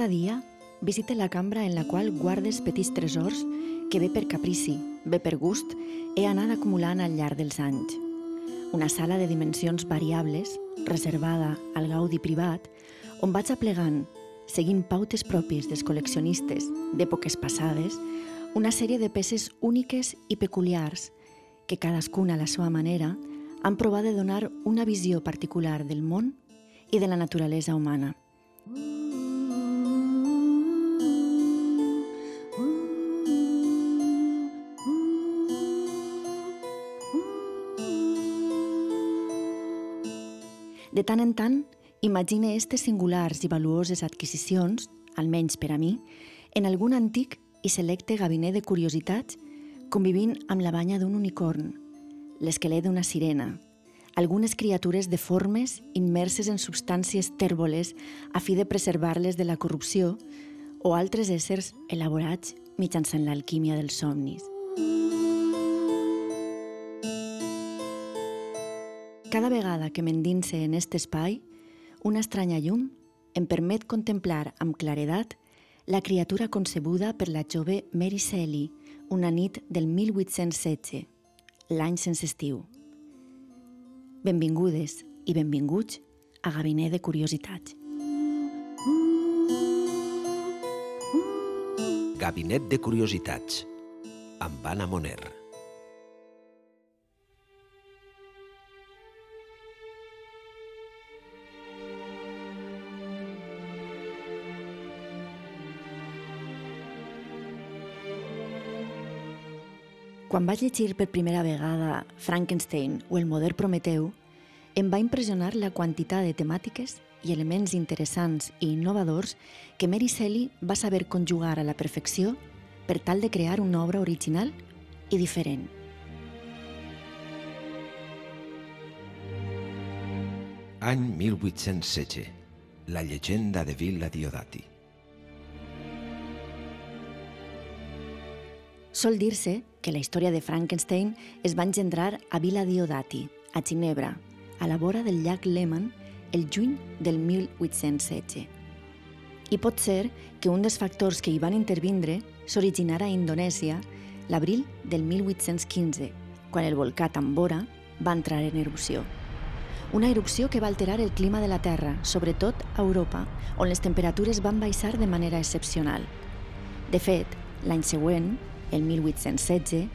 Cada dia visite la cambra en la qual guardes petits tresors que bé per caprici, bé per gust, he anat acumulant al llarg dels anys. Una sala de dimensions variables, reservada al gaudi privat, on vaig aplegant, seguint pautes pròpies dels col·leccionistes d'èpoques passades, una sèrie de peces úniques i peculiars que cadascuna a la seva manera han provat de donar una visió particular del món i de la naturalesa humana. Tant en tant, imagine aquestes singulars i valuoses adquisicions, almenys per a mi, en algun antic i selecte gabinet de curiositats convivint amb la banya d'un unicorn, l'esquelet d'una sirena, algunes criatures deformes immerses en substàncies tèrboles a fi de preservar-les de la corrupció o altres éssers elaborats mitjançant l'alquímia dels somnis. Vegada que m'endinse en aquest espai, una estranya llum em permet contemplar amb claredat la criatura concebuda per la jove Mary Shelley una nit del 1816, l'any sense estiu. Benvingudes i benvinguts a Gabinet de Curiositats. Gabinet de Curiositats amb Anna Moner. Quan vaig llegir per primera vegada Frankenstein o el modern Prometeu, em va impressionar la quantitat de temàtiques i elements interessants i innovadors que Mary Shelley va saber conjugar a la perfecció per tal de crear una obra original i diferent. Any 1816. La llegenda de Villa Diodati. Sol dir-se que la història de Frankenstein es va engendrar a Villa Diodati, a Ginebra, a la vora del llac Lehmann, el juny del 1816. I pot ser que un dels factors que hi van intervindre s'originara a Indonèsia l'abril del 1815, quan el volcà Tambora va entrar en erupció. Una erupció que va alterar el clima de la Terra, sobretot a Europa, on les temperatures van baixar de manera excepcional. De fet, l'any següent, el 1816,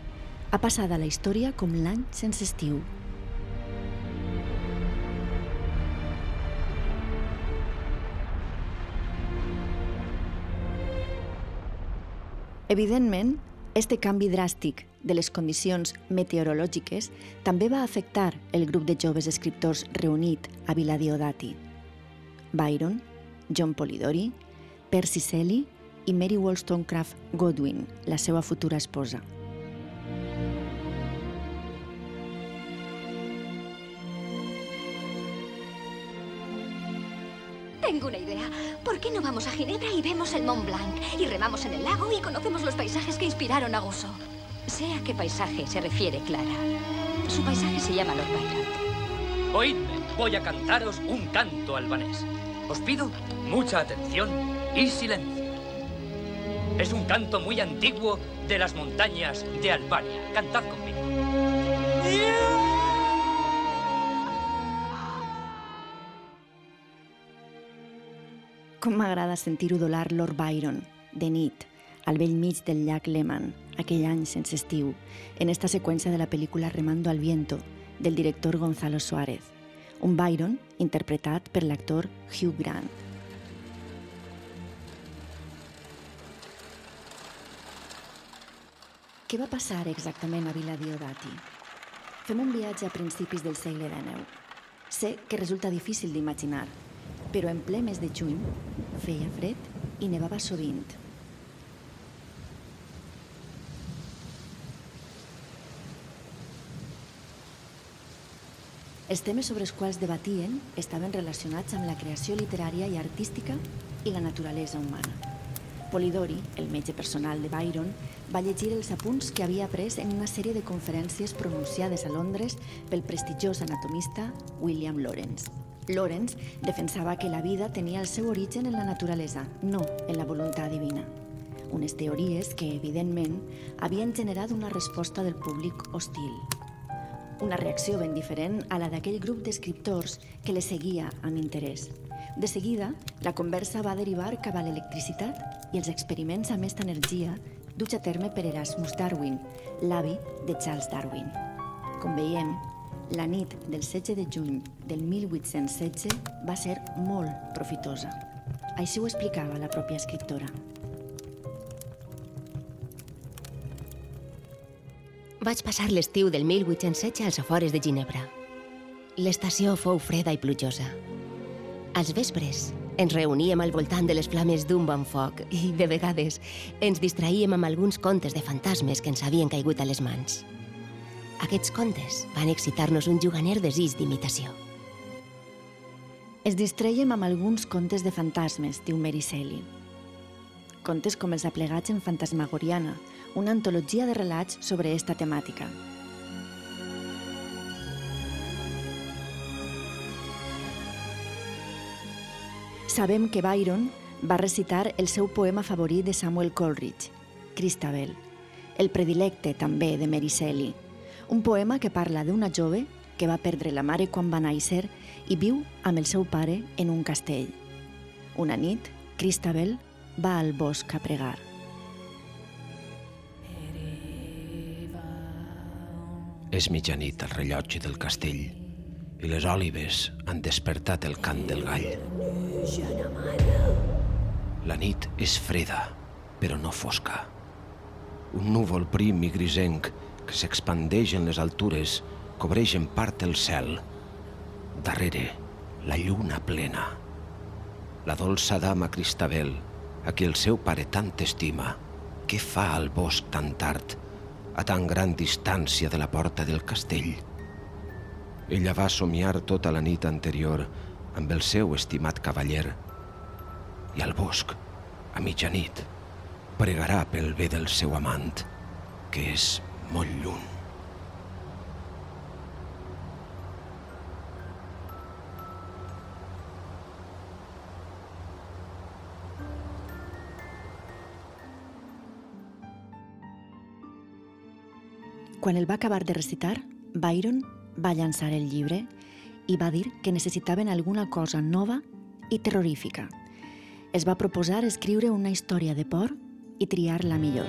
ha passat a la història com l'any sense estiu. Evidentment, este canvi dràstic de les condicions meteorològiques també va afectar el grup de joves escriptors reunit a Vila Diodati. Byron, John Polidori, Percy Shelley i Mary Wollstonecraft Godwin, la seva futura esposa. Tengo una idea. ¿Por qué no vamos a Ginebra y vemos el Mont Blanc? Y remamos en el lago y conocemos los paisajes que inspiraron a Gusso. Sé a qué paisaje se refiere Clara. Su paisaje se llama Lord Byron. Oídme, voy a cantaros un canto albanés. Os pido mucha atención y silencio. Es un canto muy antiguo de las montañas de Albania. Cantad conmigo. Com m'agrada sentir udolar Lord Byron, de nit, al vell mig del llac Lehmann, aquell any sense en esta seqüència de la pel·lícula Remando al viento, del director Gonzalo Suárez, un Byron interpretat per l'actor Hugh Grant. Què va passar exactament a Vila Diodati? Fem un viatge a principis del segle XIX. Sé que resulta difícil d'imaginar, però en ple mes de juny feia fred i nevava sovint. Els temes sobre els quals debatien estaven relacionats amb la creació literària i artística i la naturalesa humana. Polidori, el metge personal de Byron, va llegir els apunts que havia après en una sèrie de conferències pronunciades a Londres pel prestigiós anatomista William Lawrence. Lawrence defensava que la vida tenia el seu origen en la naturalesa, no en la voluntat divina. Unes teories que, evidentment, havien generat una resposta del públic hostil. Una reacció ben diferent a la d'aquell grup d'escriptors que le seguia amb interès. De seguida, la conversa va derivar cap a l'electricitat i els experiments amb aquesta energia duts a terme per Erasmus Darwin, l'avi de Charles Darwin. Com veiem, la nit del 16 de juny del 1816 va ser molt profitosa. Així ho explicava la pròpia escriptora. Vaig passar l'estiu del 1816 als afores de Ginebra. L'estació fou freda i plujosa. Als vespres ens reuníem al voltant de les flames d'un bon foc i, de vegades, ens distraíem amb alguns contes de fantasmes que ens havien caigut a les mans. Aquests contes van excitar-nos un juganer desig d'imitació. Es distreiem amb alguns contes de fantasmes, diu Mary Shelley. Contes com els aplegats en Fantasmagoriana, una antologia de relats sobre esta temàtica. Sabem que Byron va recitar el seu poema favorit de Samuel Coleridge, Christabel, el predilecte també de Mary Shelley, un poema que parla d'una jove que va perdre la mare quan va néixer i viu amb el seu pare en un castell. Una nit, Christabel va al bosc a pregar. És mitjanit al rellotge del castell i les òlives han despertat el cant del gall. La nit és freda, però no fosca. Un núvol prim i grisenc que s'expandeix en les altures cobreix en part el cel. Darrere, la lluna plena. La dolça dama Cristabel, a qui el seu pare tant estima, què fa al bosc tan tard, a tan gran distància de la porta del castell? Ella va somiar tota la nit anterior amb el seu estimat cavaller i al bosc, a mitjanit, pregarà pel bé del seu amant, que és molt lluny. Quan el va acabar de recitar, Byron va llançar el llibre i va dir que necessitaven alguna cosa nova i terrorífica. Es va proposar escriure una història de por i triar la millor.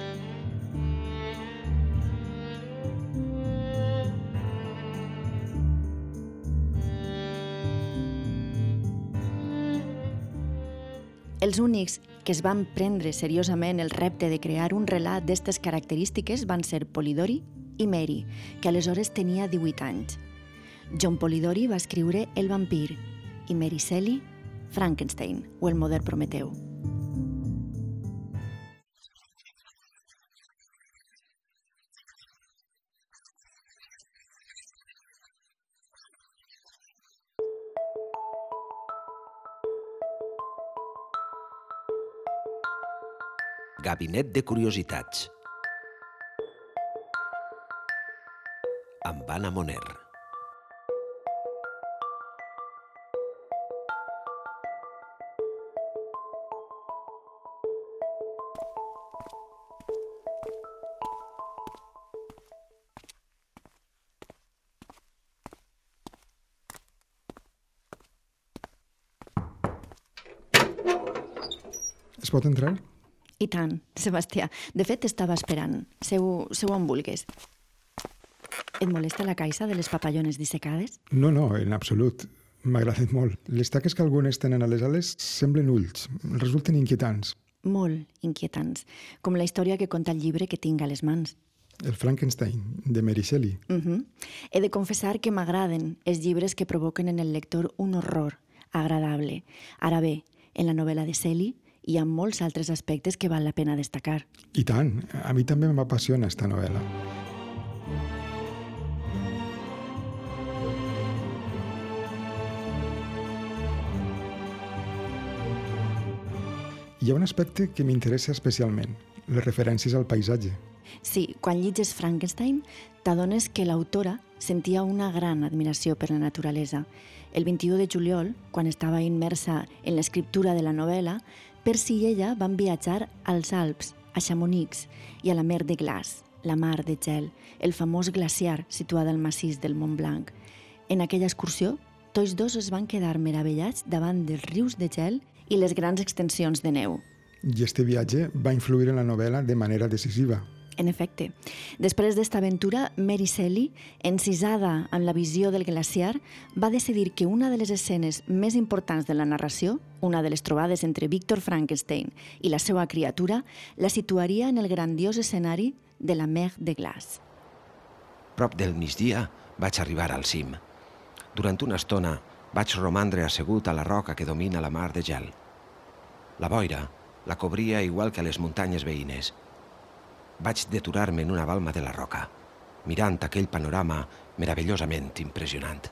Els únics que es van prendre seriosament el repte de crear un relat d'aquestes característiques van ser Polidori i Mary, que aleshores tenia 18 anys. John Polidori va escriure El vampir i Mary Shelley Frankenstein o el modern Prometeu. Gabinet de Curiositats. Amb Anna Moner. Es pot entrar? I tant, Sebastià. De fet, t'estava esperant. Seu, seu on vulgues. Et molesta la caixa de les papallones dissecades? No, no, en absolut. M'agraden molt. Les taques que algunes tenen a les ales semblen ulls. Resulten inquietants. Molt inquietants, com la història que conta el llibre que tinc a les mans. El Frankenstein, de Mary Shelley. Uh -huh. He de confessar que m'agraden els llibres que provoquen en el lector un horror agradable. Ara bé, en la novel·la de Shelley hi ha molts altres aspectes que val la pena destacar. I tant, a mi també m'apassiona esta novel·la. Hi ha un aspecte que m'interessa especialment, les referències al paisatge. Sí, quan llitges Frankenstein, t'adones que l'autora sentia una gran admiració per la naturalesa. El 21 de juliol, quan estava immersa en l'escriptura de la novel·la, Percy i ella van viatjar als Alps, a Chamonix i a la mer de Glaç, la mar de gel, el famós glaciar situada al massís del Mont Blanc. En aquella excursió, tots dos es van quedar meravellats davant dels rius de gel i les grans extensions de neu. I este viatge va influir en la novel·la de manera decisiva. En efecte, després d'esta aventura, Mary Shelley, encisada amb la visió del glaciar, va decidir que una de les escenes més importants de la narració, una de les trobades entre Víctor Frankenstein i la seva criatura, la situaria en el grandiós escenari de la Mer de Glaç. Prop del migdia vaig arribar al cim. Durant una estona vaig romandre assegut a la roca que domina la mar de gel. La boira la cobria igual que a les muntanyes veïnes. Vaig deturar-me en una balma de la roca, mirant aquell panorama meravellosament impressionant.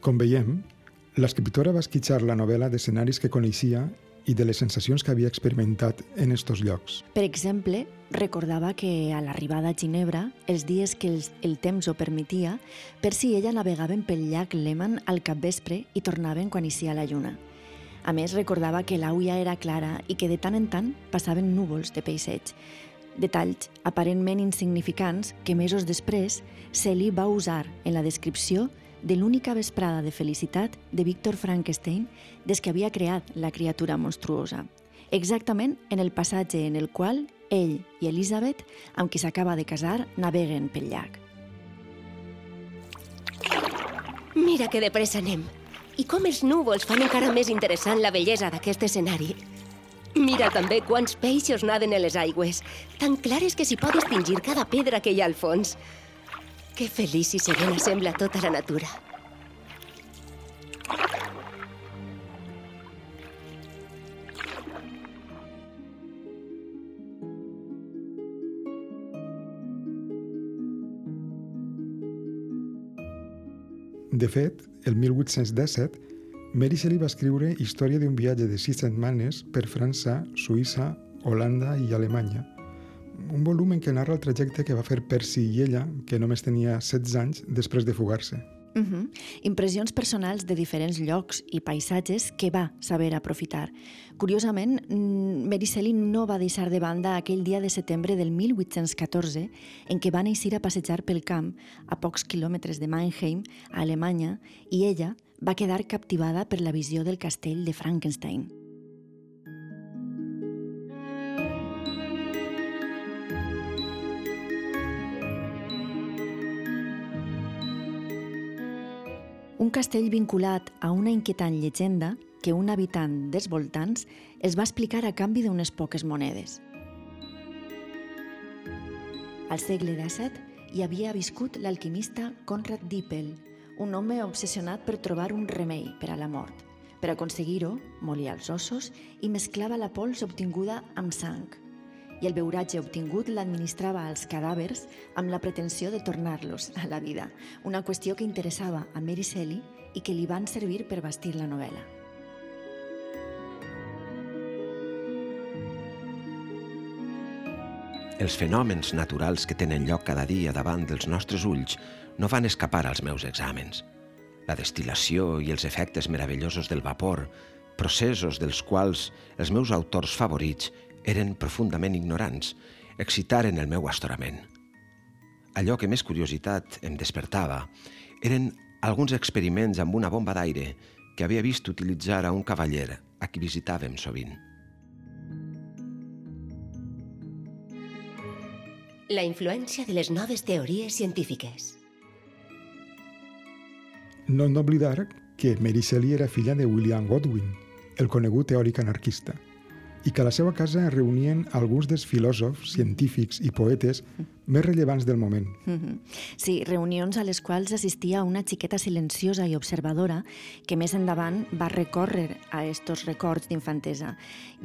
Com veiem, l'escriptora va esquitxar la novel·la d'escenaris que coneixia i de les sensacions que havia experimentat en estos llocs. Per exemple, recordava que a l'arribada a Ginebra, els dies que el, el temps ho permetia, Percy i ella navegaven pel llac Lehmann al capvespre i tornaven quan eixia la lluna. A més, recordava que l'auia era clara i que de tant en tant passaven núvols de peixeig. Detalls aparentment insignificants que mesos després Celi va usar en la descripció de l'única vesprada de felicitat de Víctor Frankenstein des que havia creat la criatura monstruosa. Exactament en el passatge en el qual ell i Elisabet, amb qui s'acaba de casar, naveguen pel llac. Mira que de pressa anem. I com els núvols fan encara més interessant la bellesa d'aquest escenari. Mira també quants peixos naden en les aigües, tan clares que s'hi pot distingir cada pedra que hi ha al fons. Que feliç i serena sembla tota la natura. De fet, el 1817, Mary Shelley va escriure història d'un viatge de sis setmanes per França, Suïssa, Holanda i Alemanya. Un volum en què narra el trajecte que va fer Percy i ella, que només tenia 16 anys després de fugar-se. Uh -huh. Impressions personals de diferents llocs i paisatges que va saber aprofitar. Curiosament, mm, Mary no va deixar de banda aquell dia de setembre del 1814 en què van eixir a passejar pel camp a pocs quilòmetres de Mannheim, a Alemanya, i ella va quedar captivada per la visió del castell de Frankenstein. Un castell vinculat a una inquietant llegenda que un habitant dels voltants es va explicar a canvi d'unes poques monedes. Al segle XVII hi havia viscut l'alquimista Conrad Dippel, un home obsessionat per trobar un remei per a la mort. Per aconseguir-ho, molia els ossos i mesclava la pols obtinguda amb sang – i el beuratge obtingut l'administrava als cadàvers amb la pretensió de tornar-los a la vida, una qüestió que interessava a Mary Shelley i que li van servir per bastir la novel·la. Els fenòmens naturals que tenen lloc cada dia davant dels nostres ulls no van escapar als meus exàmens. La destil·lació i els efectes meravellosos del vapor, processos dels quals els meus autors favorits eren profundament ignorants, excitaren el meu astorament. Allò que més curiositat em despertava eren alguns experiments amb una bomba d'aire que havia vist utilitzar a un cavaller a qui visitàvem sovint. La influència de les noves teories científiques. No hem d'oblidar que Mary Shelley era filla de William Godwin, el conegut teòric anarquista i que a la seva casa reunien alguns dels filòsofs, científics i poetes més rellevants del moment. Sí, reunions a les quals assistia una xiqueta silenciosa i observadora que més endavant va recórrer a estos records d'infantesa.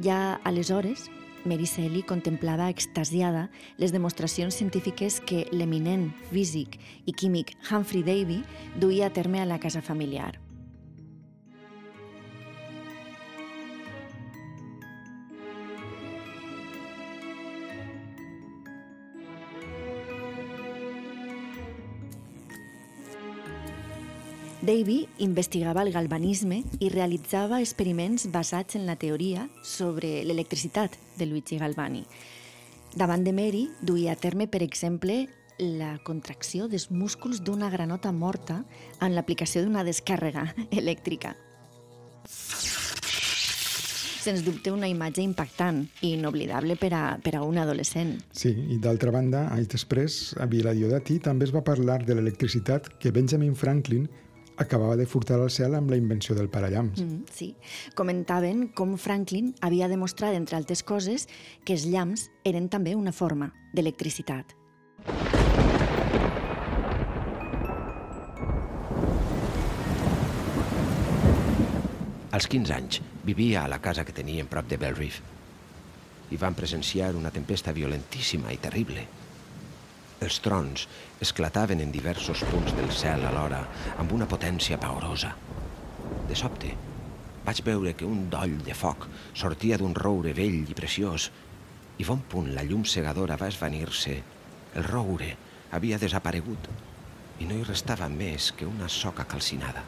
Ja aleshores, Mary Shelley contemplava extasiada les demostracions científiques que l'eminent físic i químic Humphrey Davy duia a terme a la casa familiar. Davy investigava el galvanisme i realitzava experiments basats en la teoria sobre l'electricitat de Luigi Galvani. Davant de Mary, duia a terme, per exemple, la contracció dels músculs d'una granota morta en l'aplicació d'una descàrrega elèctrica. Sens dubte una imatge impactant i inoblidable per a, per a un adolescent. Sí, i d'altra banda, anys després, a Vila Diodati també es va parlar de l'electricitat que Benjamin Franklin acabava de furtar al cel amb la invenció del parallamps. Mm, sí. Comentaven com Franklin havia demostrat, entre altres coses, que els llamps eren també una forma d'electricitat. Als 15 anys vivia a la casa que tenien prop de Bell Reef i van presenciar una tempesta violentíssima i terrible. Els trons esclataven en diversos punts del cel alhora amb una potència paorosa. De sobte, vaig veure que un doll de foc sortia d'un roure vell i preciós i bon punt la llum cegadora va esvanir-se. El roure havia desaparegut i no hi restava més que una soca calcinada.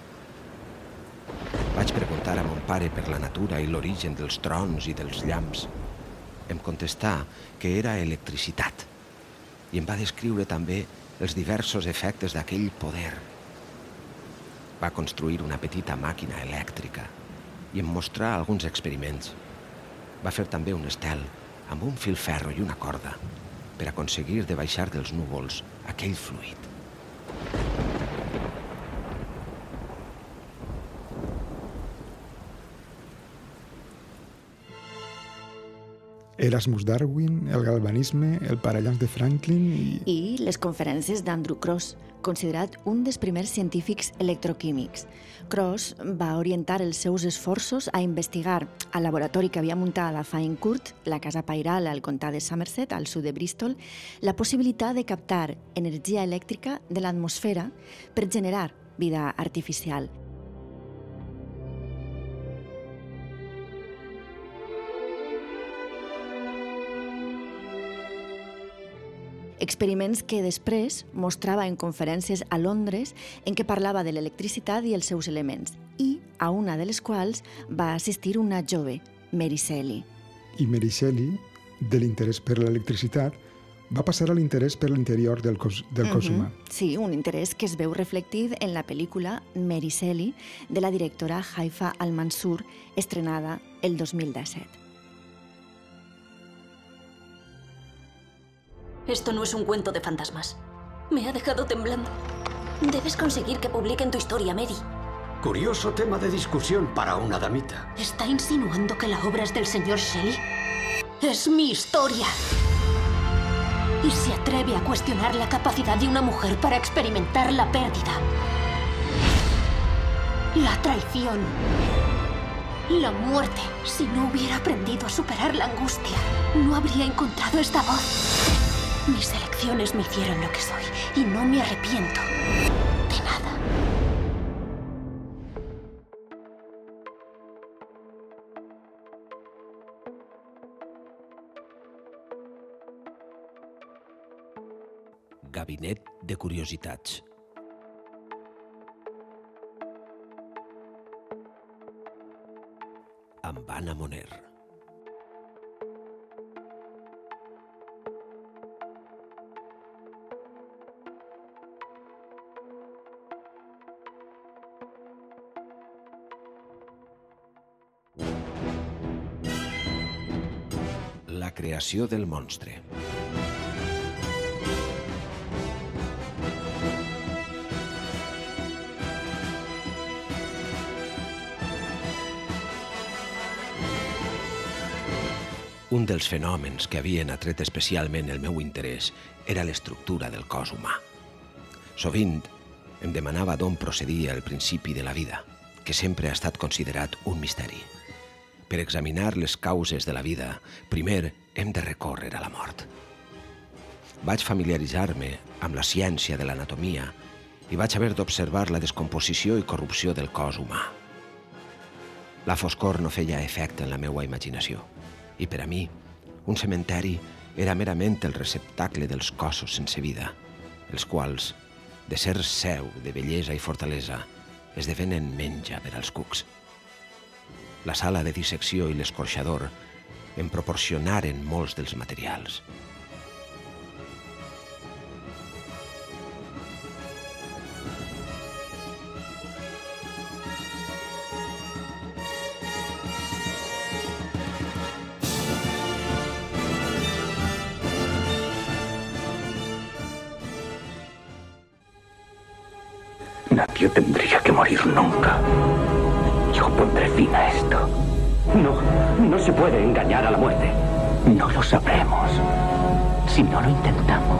Vaig preguntar a mon pare per la natura i l'origen dels trons i dels llamps. Em contestà que era electricitat i em va descriure també els diversos efectes d'aquell poder. Va construir una petita màquina elèctrica i em mostrà alguns experiments. Va fer també un estel amb un filferro i una corda per aconseguir de baixar dels núvols aquell fluid. Erasmus Darwin, el galvanisme, el parallamps de Franklin i... I les conferències d'Andrew Cross, considerat un dels primers científics electroquímics. Cross va orientar els seus esforços a investigar al laboratori que havia muntat a Fine Court, la casa pairal al comtat de Somerset, al sud de Bristol, la possibilitat de captar energia elèctrica de l'atmosfera per generar vida artificial. Experiments que després mostrava en conferències a Londres en què parlava de l'electricitat i els seus elements, i a una de les quals va assistir una jove, Mary Shelley. I Mary Shelley, de l'interès per l'electricitat, va passar a l'interès per l'interior del cos, del cos Mhm. humà. Sí, un interès que es veu reflectit en la pel·lícula Mary Shelley de la directora Haifa Al-Mansur, estrenada el 2017. Esto no es un cuento de fantasmas. Me ha dejado temblando. Debes conseguir que publiquen tu historia, Mary. Curioso tema de discusión para una damita. ¿Está insinuando que la obra es del señor Shelley? Es mi historia. Y se atreve a cuestionar la capacidad de una mujer para experimentar la pérdida. La traición. La muerte. Si no hubiera aprendido a superar la angustia, no habría encontrado esta voz. Mis elecciones me hicieron lo que soy y no me arrepiento de nada. Gabinet de curiositats. Amb Anna Moner. Creació del monstre. Un dels fenòmens que havien atret especialment el meu interès era l'estructura del cos humà. Sovint em demanava d'on procedia el principi de la vida, que sempre ha estat considerat un misteri. Per examinar les causes de la vida, primer hem de recórrer a la mort. Vaig familiaritzar-me amb la ciència de l'anatomia i vaig haver d'observar la descomposició i corrupció del cos humà. La foscor no feia efecte en la meua imaginació i per a mi un cementeri era merament el receptacle dels cossos sense vida, els quals, de ser seu de bellesa i fortalesa, esdevenen menja per als cucs. La sala de dissecció i l'escorxador em proporcionaren molts dels materials. Nadie tendría que morir nunca. Yo pondré fin a esto. No, no se puede engañar a la muerte. No lo sabremos si no lo intentamos.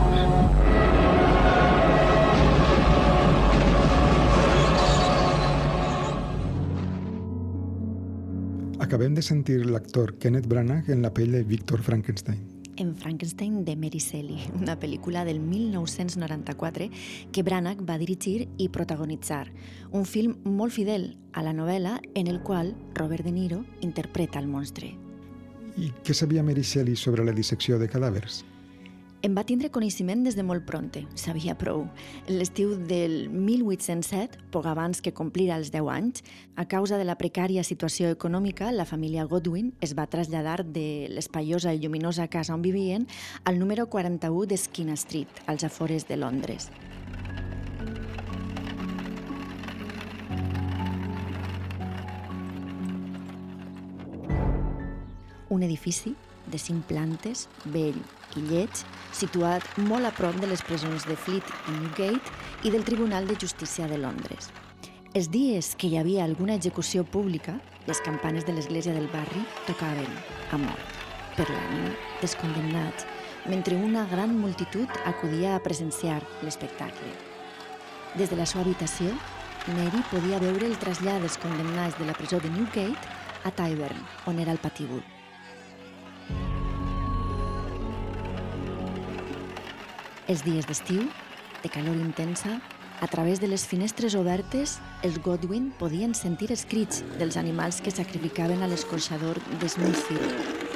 Acabem de sentir l'actor Kenneth Branagh en la pell de Victor Frankenstein en Frankenstein de Mary Shelley, una pel·lícula del 1994 que Branagh va dirigir i protagonitzar. Un film molt fidel a la novel·la en el qual Robert De Niro interpreta el monstre. I què sabia Mary Shelley sobre la dissecció de cadàvers? En va tindre coneixement des de molt pronte, sabia prou. L'estiu del 1807, poc abans que complira els 10 anys, a causa de la precària situació econòmica, la família Godwin es va traslladar de l'espaiosa i lluminosa casa on vivien al número 41 d'Esquina Street, als afores de Londres. Un edifici de cinc plantes, vell i lleig, situat molt a prop de les presons de Fleet i Newgate i del Tribunal de Justícia de Londres. Els dies que hi havia alguna execució pública, les campanes de l'església del barri tocaven a mort per l'ànima dels condemnats, mentre una gran multitud acudia a presenciar l'espectacle. Des de la seva habitació, Mary podia veure el trasllat dels condemnats de la presó de Newgate a Tyburn, on era el patíbul. Els dies d'estiu, de calor intensa, a través de les finestres obertes, els Godwin podien sentir els crits dels animals que sacrificaven a l'escorxador de Smithfield.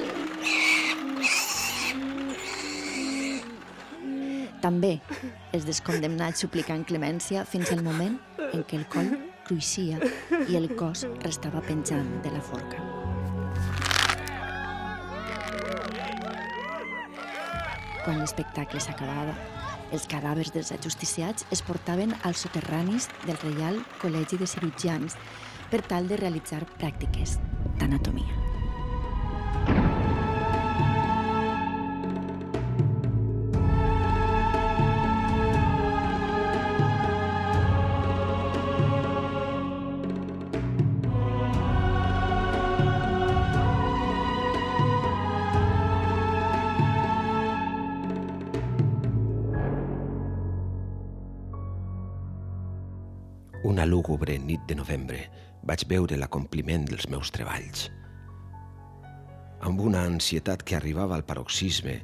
També els descondemnats suplicant clemència fins al moment en què el coll cruixia i el cos restava penjant de la forca. Quan l'espectacle s'acabava, els cadàvers dels ajusticiats es portaven als soterranis del Reial Col·legi de Cirurgians per tal de realitzar pràctiques d'anatomia. Una lúgubre nit de novembre vaig veure l'acompliment dels meus treballs. Amb una ansietat que arribava al paroxisme,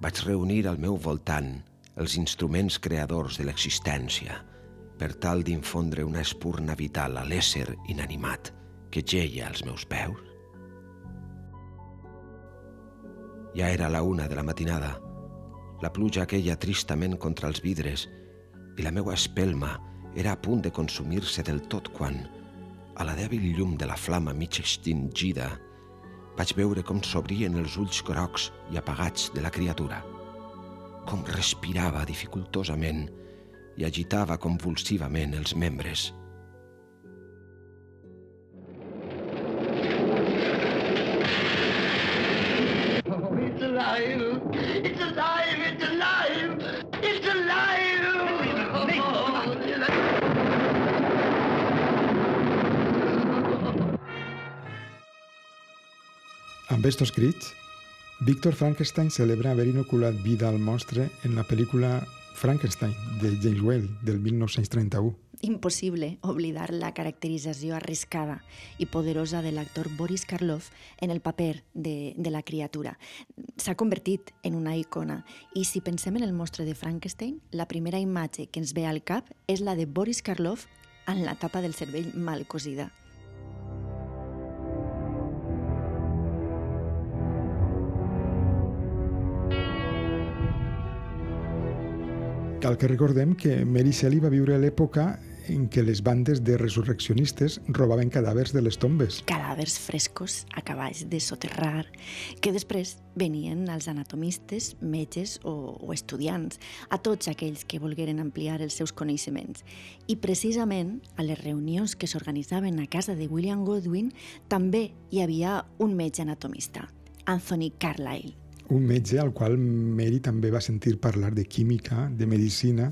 vaig reunir al meu voltant els instruments creadors de l'existència per tal d'infondre una espurna vital a l'ésser inanimat que geia als meus peus. Ja era la una de la matinada, la pluja aquella tristament contra els vidres i la meua espelma era a punt de consumir-se del tot quan, a la dèbil llum de la flama mig extingida, vaig veure com s'obrien els ulls grocs i apagats de la criatura, com respirava dificultosament i agitava convulsivament els membres. It's alive! It's alive! It's alive! Amb estos crits, Víctor Frankenstein celebra haver inoculat vida al monstre en la pel·lícula Frankenstein, de James Whale, del 1931. Impossible oblidar la caracterització arriscada i poderosa de l'actor Boris Karloff en el paper de, de la criatura. S'ha convertit en una icona i si pensem en el monstre de Frankenstein, la primera imatge que ens ve al cap és la de Boris Karloff en la tapa del cervell mal cosida. Cal que recordem que Mary Shelley va viure a l'època en què les bandes de resurreccionistes robaven cadàvers de les tombes. Cadàvers frescos acabats de soterrar, que després venien als anatomistes, metges o, o estudiants, a tots aquells que volgueren ampliar els seus coneixements. I precisament a les reunions que s'organitzaven a casa de William Godwin també hi havia un metge anatomista, Anthony Carlyle. Un metge al qual Mary també va sentir parlar de química, de medicina,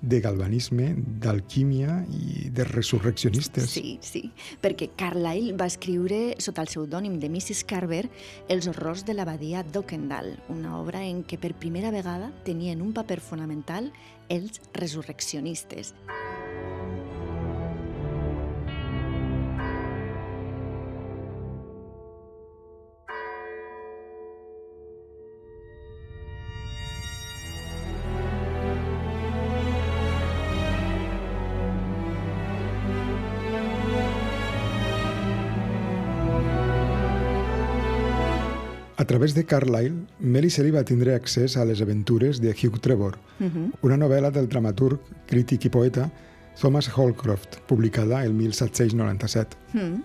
de galvanisme, d'alquímia i de resurreccionistes. Sí, sí, perquè Carlyle va escriure sota el pseudònim de Mrs. Carver Els horrors de l'abadia d'Ockendall, una obra en què per primera vegada tenien un paper fonamental els resurreccionistes. A través de Carlyle, Mary Shelley va tindre accés a les aventures de Hugh Trevor, uh -huh. una novel·la del dramaturg, crític i poeta Thomas Holcroft, publicada el 1797. Mm.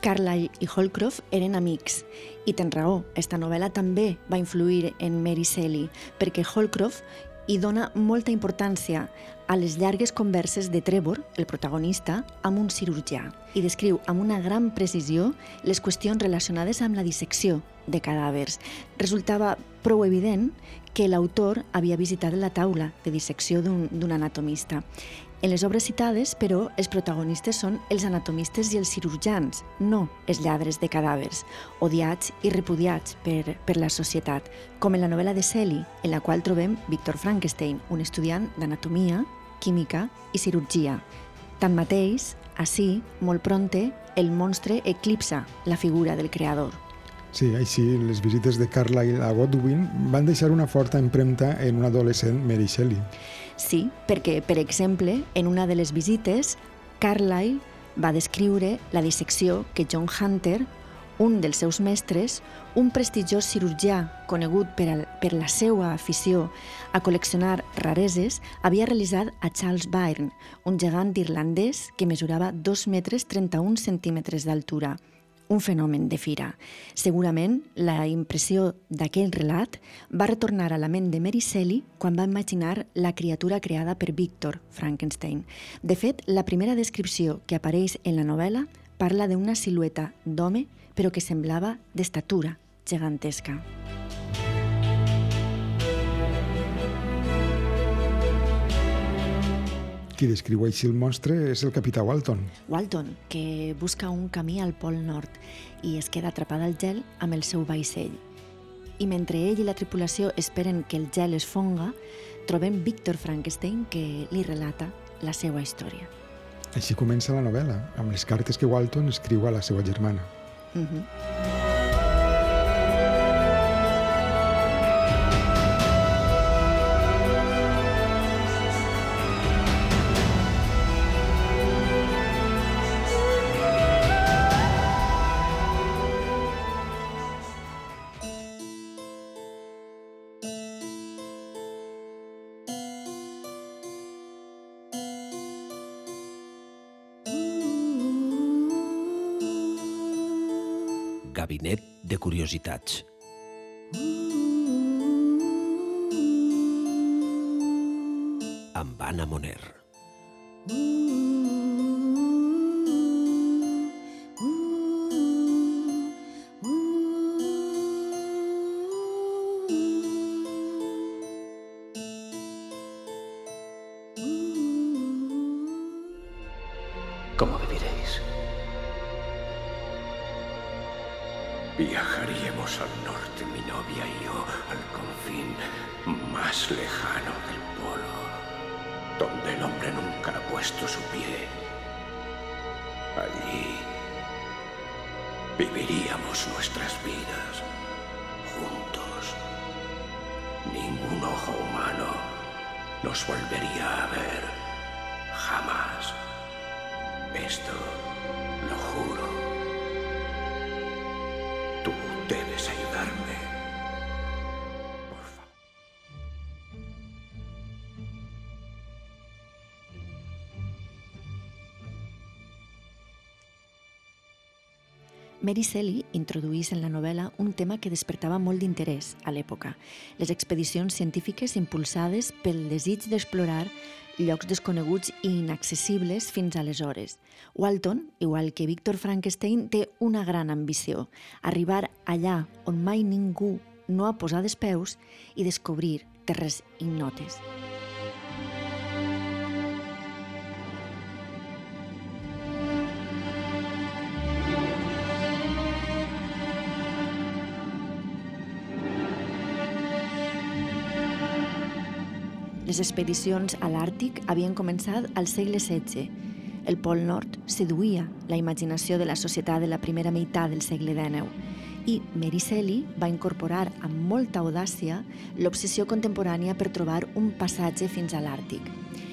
Carlyle i Holcroft eren amics, i tens raó, esta novel·la també va influir en Mary Shelley, perquè Holcroft hi dona molta importància a les llargues converses de Trevor, el protagonista, amb un cirurgià, i descriu amb una gran precisió les qüestions relacionades amb la dissecció de cadàvers. Resultava prou evident que l'autor havia visitat la taula de dissecció d'un anatomista. En les obres citades, però, els protagonistes són els anatomistes i els cirurgians, no els lladres de cadàvers, odiats i repudiats per, per la societat, com en la novel·la de Shelley, en la qual trobem Víctor Frankenstein, un estudiant d'anatomia, química i cirurgia. Tanmateix, així, molt pronte, el monstre eclipsa la figura del creador. Sí, així, les visites de Carlyle a Godwin van deixar una forta empremta en un adolescent Mary Shelley. Sí, perquè, per exemple, en una de les visites, Carlyle va descriure la dissecció que John Hunter, un dels seus mestres, un prestigiós cirurgià conegut per, al, per la seva afició a col·leccionar rareses, havia realitzat a Charles Byrne, un gegant irlandès que mesurava 2 metres 31 centímetres d'altura un fenomen de fira. Segurament, la impressió d'aquell relat va retornar a la ment de Mary Shelley quan va imaginar la criatura creada per Víctor Frankenstein. De fet, la primera descripció que apareix en la novel·la parla d'una silueta d'home, però que semblava d'estatura gegantesca. Qui descriu així el monstre és el capità Walton. Walton, que busca un camí al Pol Nord i es queda atrapada al gel amb el seu vaixell. I mentre ell i la tripulació esperen que el gel es fonga, trobem Víctor Frankenstein que li relata la seva història. Així comença la novel·la, amb les cartes que Walton escriu a la seva germana. Uh -huh. Gabinet de curiositats. Amb Anna Moner. Mary Shelley introduís en la novel·la un tema que despertava molt d'interès a l'època, les expedicions científiques impulsades pel desig d'explorar llocs desconeguts i inaccessibles fins aleshores. Walton, igual que Víctor Frankenstein, té una gran ambició, arribar allà on mai ningú no ha posat els peus i descobrir terres ignotes. Les expedicions a l'Àrtic havien començat al segle XVI. El Pol Nord seduïa la imaginació de la societat de la primera meitat del segle XIX i Shelley va incorporar amb molta audàcia l'obsessió contemporània per trobar un passatge fins a l'Àrtic.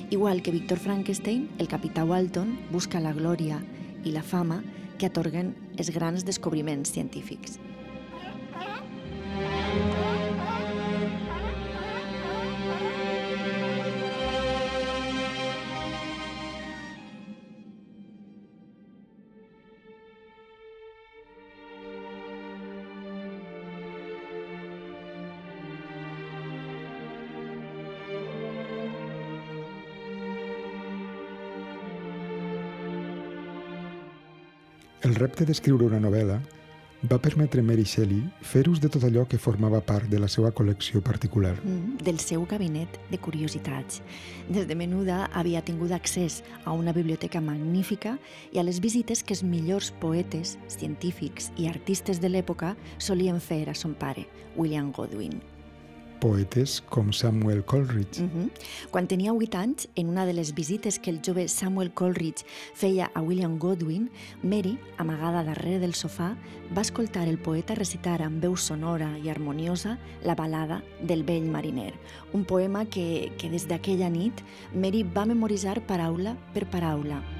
Igual que Victor Frankenstein, el capità Walton busca la glòria i la fama que atorguen els grans descobriments científics. Repte d'escriure una novel·la va permetre Mary Shelley fer ús de tot allò que formava part de la seva col·lecció particular. Mm, del seu gabinet de curiositats. Des de menuda havia tingut accés a una biblioteca magnífica i a les visites que els millors poetes, científics i artistes de l'època solien fer a son pare, William Godwin. Poetes com Samuel Coleridge. Uh -huh. Quan tenia 8 anys, en una de les visites que el jove Samuel Coleridge feia a William Godwin, Mary, amagada darrere del sofà, va escoltar el poeta recitar amb veu sonora i harmoniosa la balada del vell mariner, un poema que, que des d'aquella nit Mary va memoritzar paraula per paraula.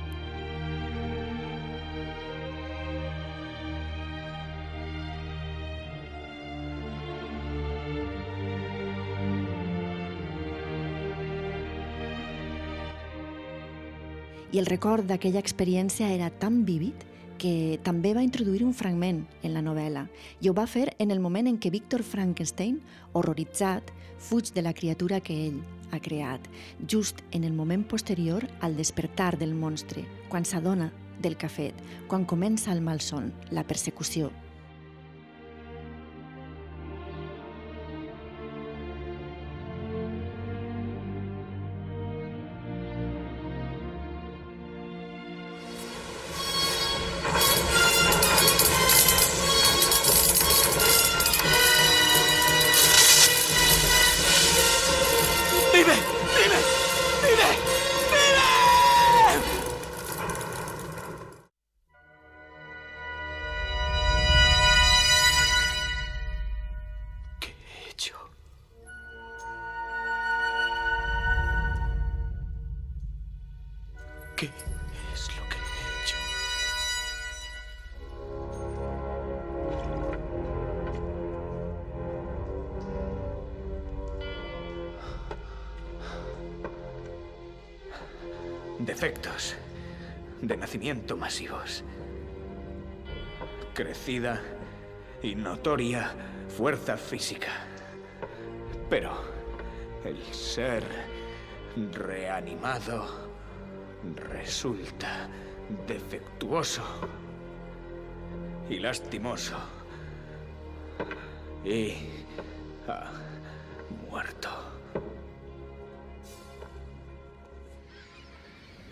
I el record d'aquella experiència era tan vívid que també va introduir un fragment en la novel·la i ho va fer en el moment en què Víctor Frankenstein, horroritzat, fuig de la criatura que ell ha creat, just en el moment posterior al despertar del monstre, quan s'adona del que ha fet, quan comença el malson, la persecució, Crecida y notoria fuerza física. Pero el ser reanimado resulta defectuoso y lastimoso. Y ha muerto.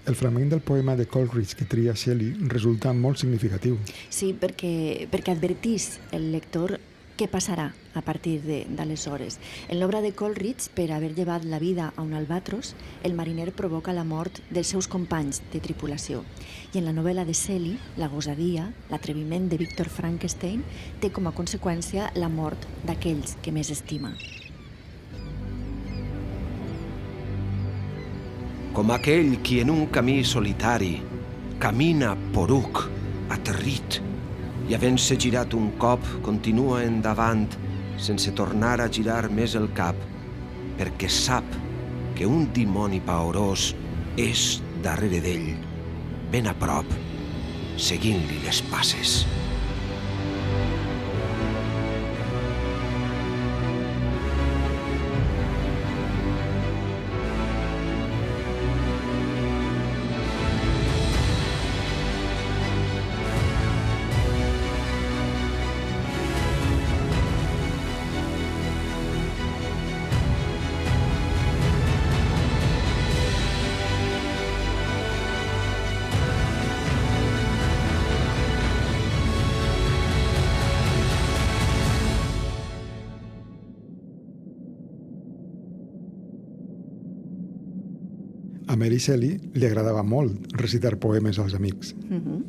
El fragment del poema de Coleridge que tria Shelley resulta molt significatiu. Sí, perquè, perquè advertís el lector què passarà a partir d'aleshores. En l'obra de Coleridge, per haver llevat la vida a un albatros, el mariner provoca la mort dels seus companys de tripulació. I en la novel·la de Shelley, la gosadia, l'atreviment de Víctor Frankenstein, té com a conseqüència la mort d'aquells que més estima. Com aquell qui en un camí solitari camina poruc, aterrit, i havent-se girat un cop continua endavant sense tornar a girar més el cap, perquè sap que un dimoni paorós és darrere d'ell, ben a prop, seguint-li les passes. Mary Shelley li agradava molt recitar poemes als amics. Mm -hmm.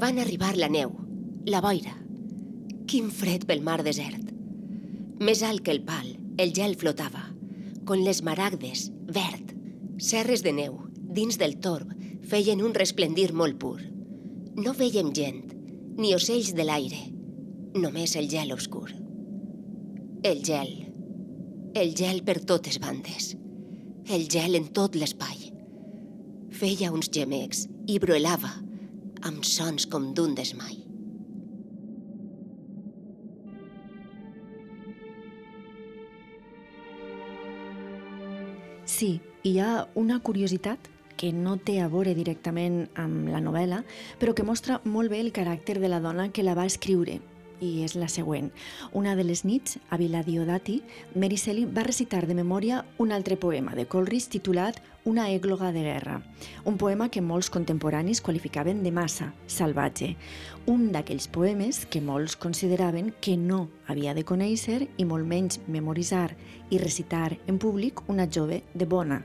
Van arribar la neu, la boira. Quin fred pel mar desert. Més alt que el pal, el gel flotava, con les maragdes, verd. Serres de neu, dins del torb, feien un resplendir molt pur. No veiem gent, ni ocells de l'aire, només el gel obscur. El gel, el gel per totes bandes, el gel en tot l'espai. Feia uns gemecs i bruelava amb sons com d'un desmai. Sí, hi ha una curiositat que no té a veure directament amb la novel·la, però que mostra molt bé el caràcter de la dona que la va escriure, i és la següent. Una de les nits, a Vila Diodati, Mary Shelley va recitar de memòria un altre poema de Coleridge titulat Una ègloga de guerra, un poema que molts contemporanis qualificaven de massa, salvatge. Un d'aquells poemes que molts consideraven que no havia de conèixer i molt menys memoritzar i recitar en públic una jove de bona,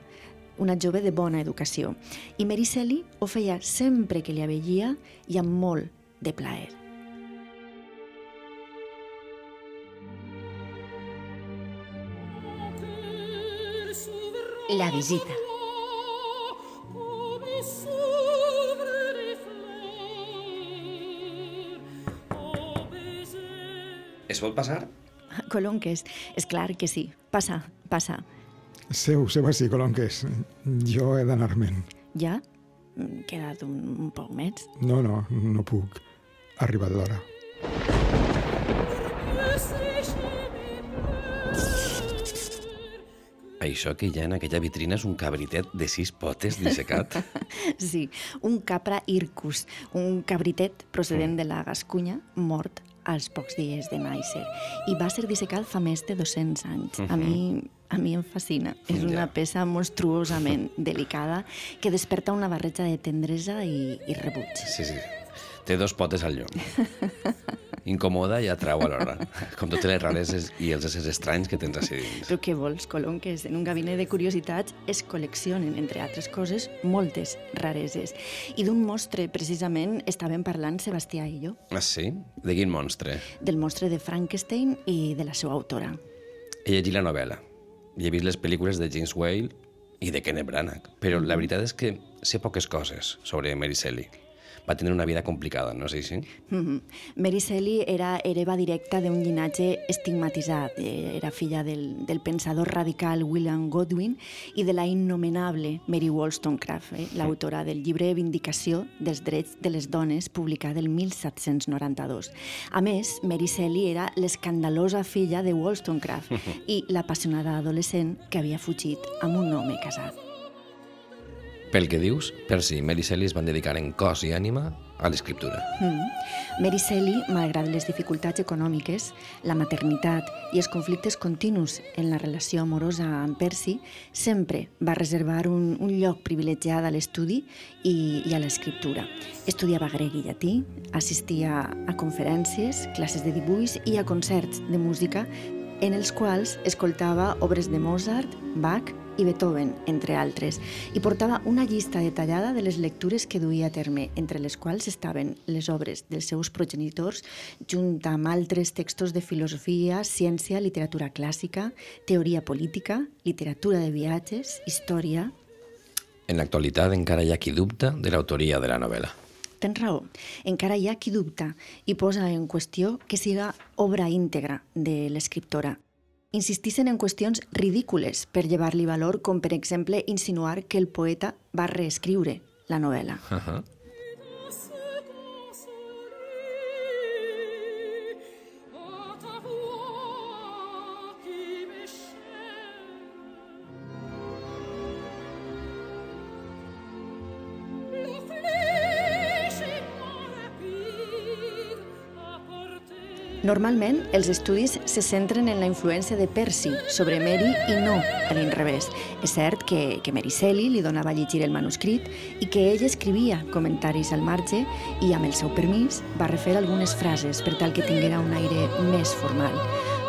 una jove de bona educació. I Mary Shelley ho feia sempre que li aveia i amb molt de plaer. La visita. Es vol passar? Colonques, és clar que sí. Passa, passa. Seu, seu així, Colonques. Jo he d'anar-me'n. Ja? Quedat un, un poc més? No, no, no puc. Ha arribat l'hora. Això que hi ha en aquella vitrina és un cabritet de sis potes dissecat. sí, un capra ircus, un cabritet procedent de la Gascunya, mort als pocs dies de nàixer. I va ser dissecat fa més de 200 anys. A mi a mi em fascina. És una peça monstruosament delicada que desperta una barreja de tendresa i, i rebuig. Sí, sí. Té dos potes al llom. Incomoda i atrau alhora. Com totes les rareses i els éssers estranys que tens a dins. Però què vols, Colom? Que en un gabinet de curiositats es col·leccionen, entre altres coses, moltes rareses. I d'un monstre, precisament, estàvem parlant Sebastià i jo. Ah, sí? De quin monstre? Del monstre de Frankenstein i de la seva autora. He llegit la novel·la i he vist les pel·lícules de James Whale i de Kenneth Branagh, però la veritat és que sé poques coses sobre Mary Shelley va tenir una vida complicada, no és així? Mm -hmm. Mary Shelley era hereva directa d'un llinatge estigmatitzat. Era filla del, del pensador radical William Godwin i de la innomenable Mary Wollstonecraft, eh, l'autora del llibre Vindicació dels drets de les dones, publicat el 1792. A més, Mary Shelley era l'escandalosa filla de Wollstonecraft i l'apassionada adolescent que havia fugit amb un home casat. Pel que dius, Percy i Mary Shelley es van dedicar en cos i ànima a l'escriptura. Mm. Mary Shelley, malgrat les dificultats econòmiques, la maternitat i els conflictes continus en la relació amorosa amb Percy, sempre va reservar un, un lloc privilegiat a l'estudi i, i a l'escriptura. Estudiava grec i llatí, assistia a conferències, classes de dibuix i a concerts de música en els quals escoltava obres de Mozart, Bach i Beethoven, entre altres, i portava una llista detallada de les lectures que duia a terme, entre les quals estaven les obres dels seus progenitors, junt amb altres textos de filosofia, ciència, literatura clàssica, teoria política, literatura de viatges, història... En l'actualitat encara hi ha qui dubta de l'autoria de la novel·la. Tens raó, encara hi ha qui dubta i posa en qüestió que siga obra íntegra de l'escriptora, insistixen en qüestions ridícules per llevar-li valor, com per exemple insinuar que el poeta va reescriure la novel·la. Uh -huh. Normalment, els estudis se centren en la influència de Percy sobre Mary i no a l'inrevés. És cert que, que Mary Shelley li donava a llegir el manuscrit i que ell escrivia comentaris al marge i, amb el seu permís, va refer algunes frases per tal que tinguera un aire més formal.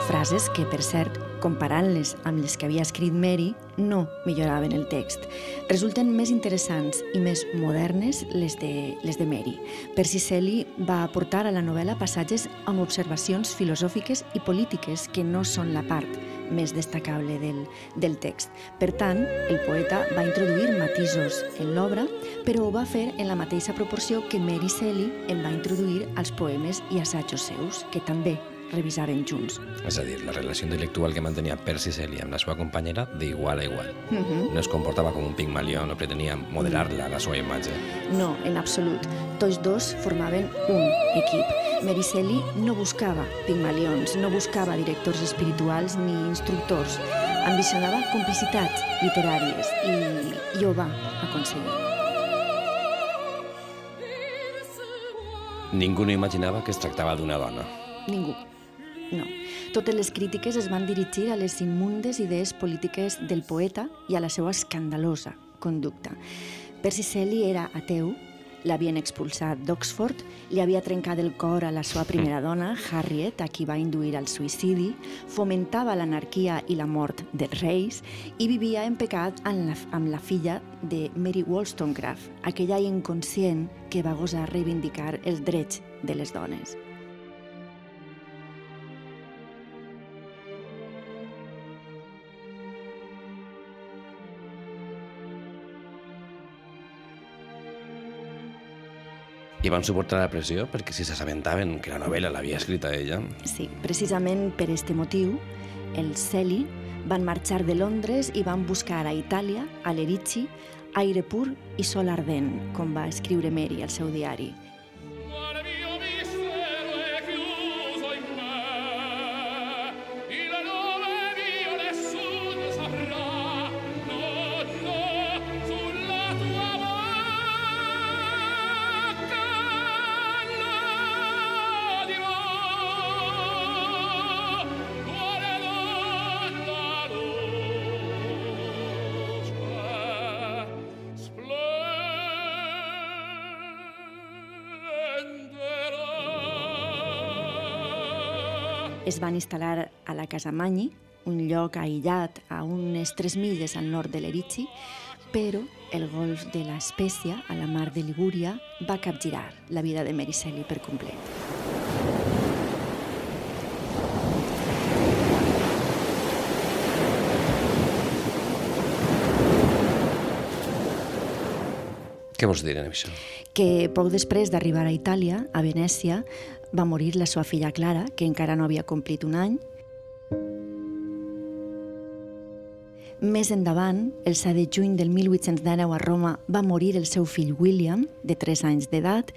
Frases que, per cert, comparant-les amb les que havia escrit Mary, no milloraven el text. Resulten més interessants i més modernes les de, les de Mary. Percy Shelley va aportar a la novel·la passatges amb observacions filosòfiques i polítiques que no són la part més destacable del, del text. Per tant, el poeta va introduir matisos en l'obra, però ho va fer en la mateixa proporció que Mary Shelley en va introduir als poemes i assajos seus, que també revisaven junts. És a dir, la relació intel·lectual que mantenia Percy Shelley amb la seva companyera d'igual a igual. Uh -huh. No es comportava com un pigmalió, no pretenia modelar-la, la seva imatge. No, en absolut. Tots dos formaven un equip. Mary Shelley no buscava pigmalions, no buscava directors espirituals ni instructors. Ambicionava complicitats literàries i, i ho va aconseguir. Ningú no imaginava que es tractava d'una dona. Ningú. No. Totes les crítiques es van dirigir a les immundes idees polítiques del poeta i a la seva escandalosa conducta. Percy Shelley era ateu, l'havien expulsat d'Oxford, li havia trencat el cor a la seva primera dona, Harriet, a qui va induir al suïcidi, fomentava l'anarquia i la mort dels reis i vivia en pecat amb la, amb la filla de Mary Wollstonecraft, aquella inconscient que va gosar reivindicar els drets de les dones. Van suportar la pressió perquè si s'assabentaven que la novel·la l'havia escrita ella... Sí, precisament per este motiu, els Celi van marxar de Londres i van buscar a Itàlia, a l'Erici, aire pur i sol ardent, com va escriure Mary al seu diari. Es van instal·lar a la Casa Magni, un lloc aïllat a unes 3 milles al nord de l'Erici, però el golf de la a la mar de Ligúria, va capgirar la vida de Shelley per complet. Què vols dir en això? Que poc després d'arribar a Itàlia, a Venècia, va morir la seva filla Clara, que encara no havia complit un any. Més endavant, el 7 de juny del 1819 a Roma, va morir el seu fill William, de 3 anys d'edat,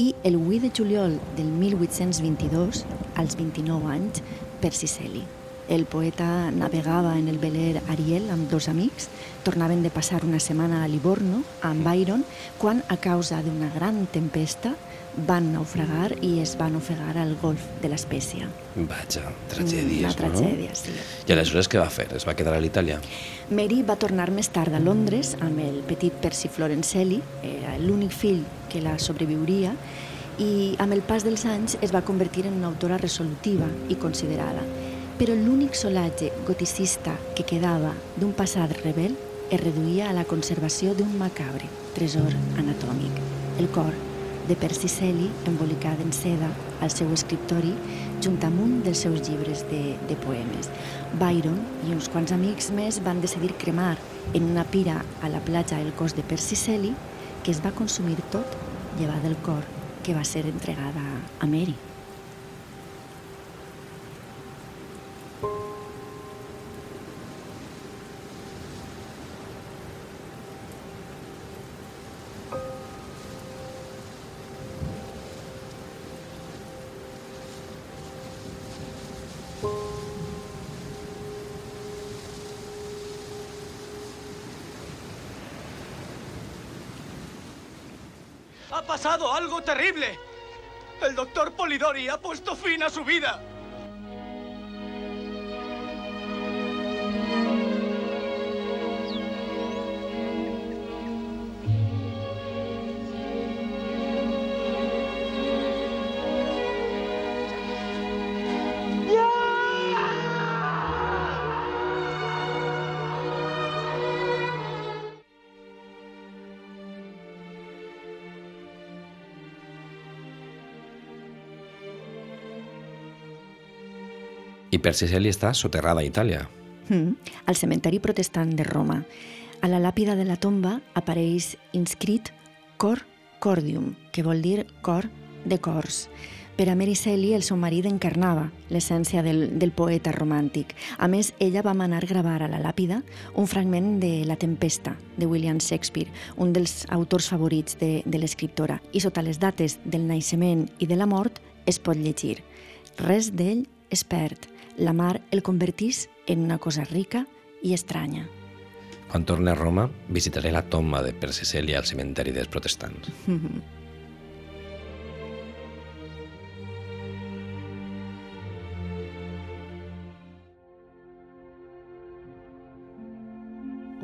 i el 8 de juliol del 1822, als 29 anys, Percy Shelley. El poeta navegava en el veler Ariel amb dos amics, tornaven de passar una setmana a Livorno, amb Byron, quan, a causa d'una gran tempesta, van naufragar i es van ofegar al golf de l'Espècia. Vaja, tragèdies, Una tragèdia, no? sí. I aleshores què va fer? Es va quedar a l'Itàlia? Mary va tornar més tard a Londres amb el petit Percy Florencelli, era l'únic fill que la sobreviuria, i amb el pas dels anys es va convertir en una autora resolutiva i considerada. Però l'únic solatge goticista que quedava d'un passat rebel es reduïa a la conservació d'un macabre tresor anatòmic, el cor de Percy Shelley embolicat en seda al seu escriptori junt amb un dels seus llibres de, de poemes. Byron i uns quants amics més van decidir cremar en una pira a la platja el cos de Percy Shelley que es va consumir tot llevat del cor que va ser entregada a Mary. Algo terrible! El doctor Polidori ha puesto fin a su vida. I per Cecily està soterrada a Itàlia. Mm, al cementeri protestant de Roma. A la làpida de la tomba apareix inscrit Cor Cordium, que vol dir cor de cors. Per a Mary Shelley, el seu marit encarnava l'essència del, del poeta romàntic. A més, ella va manar gravar a la làpida un fragment de La tempesta, de William Shakespeare, un dels autors favorits de, de l'escriptora. I sota les dates del naixement i de la mort es pot llegir. Res d'ell es perd. La mar el convertís en una cosa rica i estranya. Quan torni a Roma, visitaré la tomba de Per Cecília al cementeri dels protestants. Mm -hmm.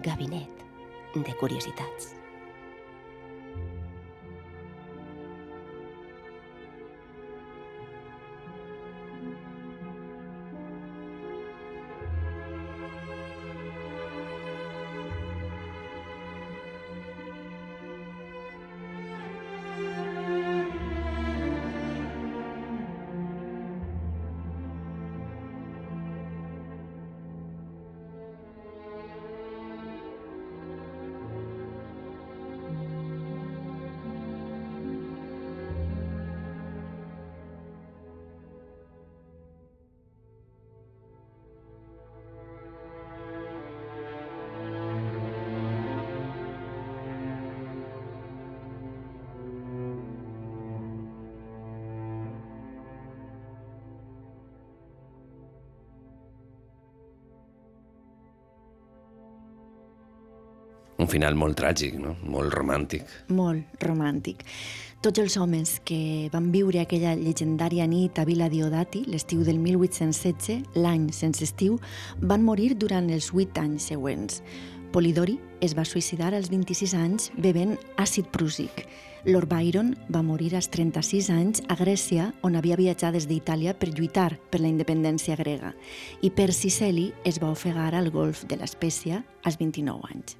Gabinet de curiositats. Un final molt tràgic, no? molt romàntic. Molt romàntic. Tots els homes que van viure aquella llegendària nit a Vila Diodati, l'estiu del 1816, l'any sense estiu, van morir durant els vuit anys següents. Polidori es va suïcidar als 26 anys bevent àcid prússic. Lord Byron va morir als 36 anys a Grècia, on havia viatjat des d'Itàlia per lluitar per la independència grega. I Percy Shelley es va ofegar al golf de l'Espècia als 29 anys.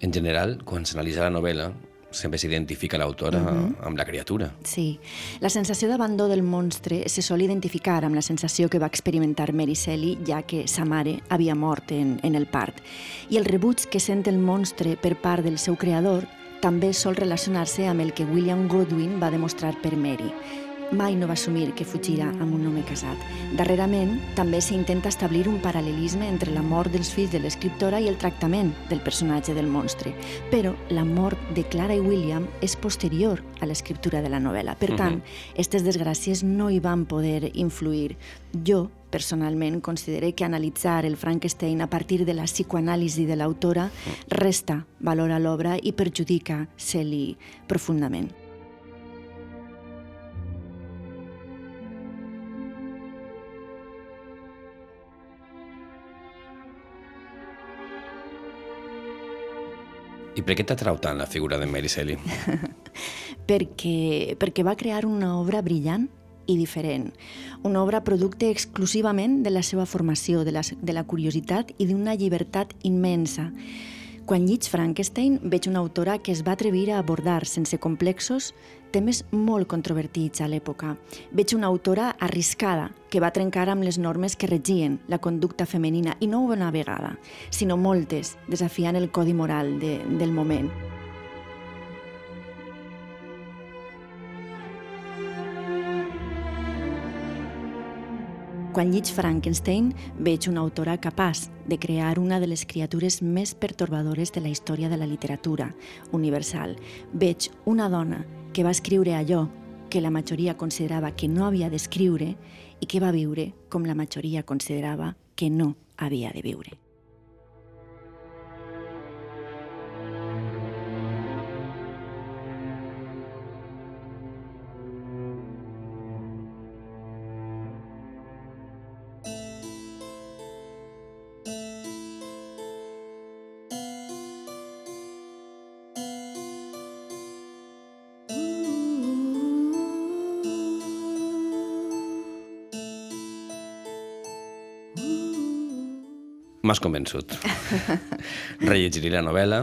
En general, quan s'analitza la novel·la, sempre s'identifica l'autora uh -huh. amb la criatura. Sí. La sensació d'abandó del monstre se sol identificar amb la sensació que va experimentar Mary Shelley, ja que sa mare havia mort en, en el part. I el rebuig que sent el monstre per part del seu creador també sol relacionar-se amb el que William Godwin va demostrar per Mary mai no va assumir que fugirà amb un home casat. Darrerament, també s'intenta establir un paral·lelisme entre la mort dels fills de l'escriptora i el tractament del personatge del monstre. Però la mort de Clara i William és posterior a l'escriptura de la novel·la. Per tant, aquestes desgràcies no hi van poder influir. Jo, personalment, considero que analitzar el Frankenstein a partir de la psicoanàlisi de l'autora resta valor a l'obra i perjudica Shelley profundament. I per què t'atrau tant la figura de Mary Shelley? perquè, perquè va crear una obra brillant i diferent. Una obra producte exclusivament de la seva formació, de la, de la curiositat i d'una llibertat immensa. Quan lliig Frankenstein veig una autora que es va atrevir a abordar sense complexos temes molt controvertits a l'època. Veig una autora arriscada que va trencar amb les normes que regien la conducta femenina i no una vegada, sinó moltes, desafiant el codi moral de, del moment. Quan lliig Frankenstein, veig una autora capaç de crear una de les criatures més pertorbadores de la història de la literatura universal. Veig una dona que va escriure allò que la majoria considerava que no havia d'escriure i que va viure com la majoria considerava que no havia de viure. M'has convençut. Rellegiré la novel·la,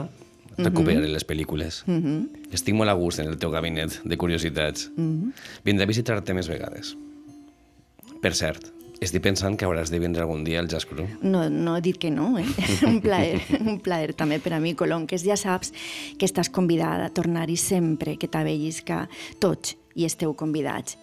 recuperaré les pel·lícules. Mm -hmm. Estic molt a gust en el teu gabinet de curiositats. Mm -hmm. Vindré a visitar-te més vegades. Per cert, Estic pensant que hauràs de vindre algun dia al Jazz Crew. No, no he dit que no, eh? un plaer, un plaer també per a mi, Colonques. Ja saps que estàs convidada a tornar-hi sempre que t'avellisca tots i esteu convidats.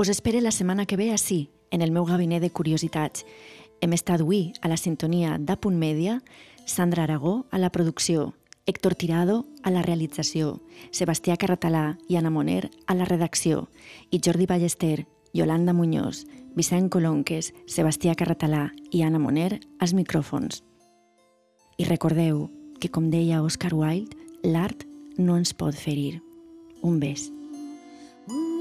Vos espere la setmana que ve així, en el meu gabinet de curiositats. Hem estat avui a la sintonia d'Apunt Mèdia, Sandra Aragó a la producció, Héctor Tirado a la realització, Sebastià Carratalà i Anna Moner a la redacció i Jordi Ballester, Yolanda Muñoz, Vicent Colonques, Sebastià Carratalà i Anna Moner als micròfons. I recordeu que, com deia Oscar Wilde, l'art no ens pot ferir. Un bes. Repos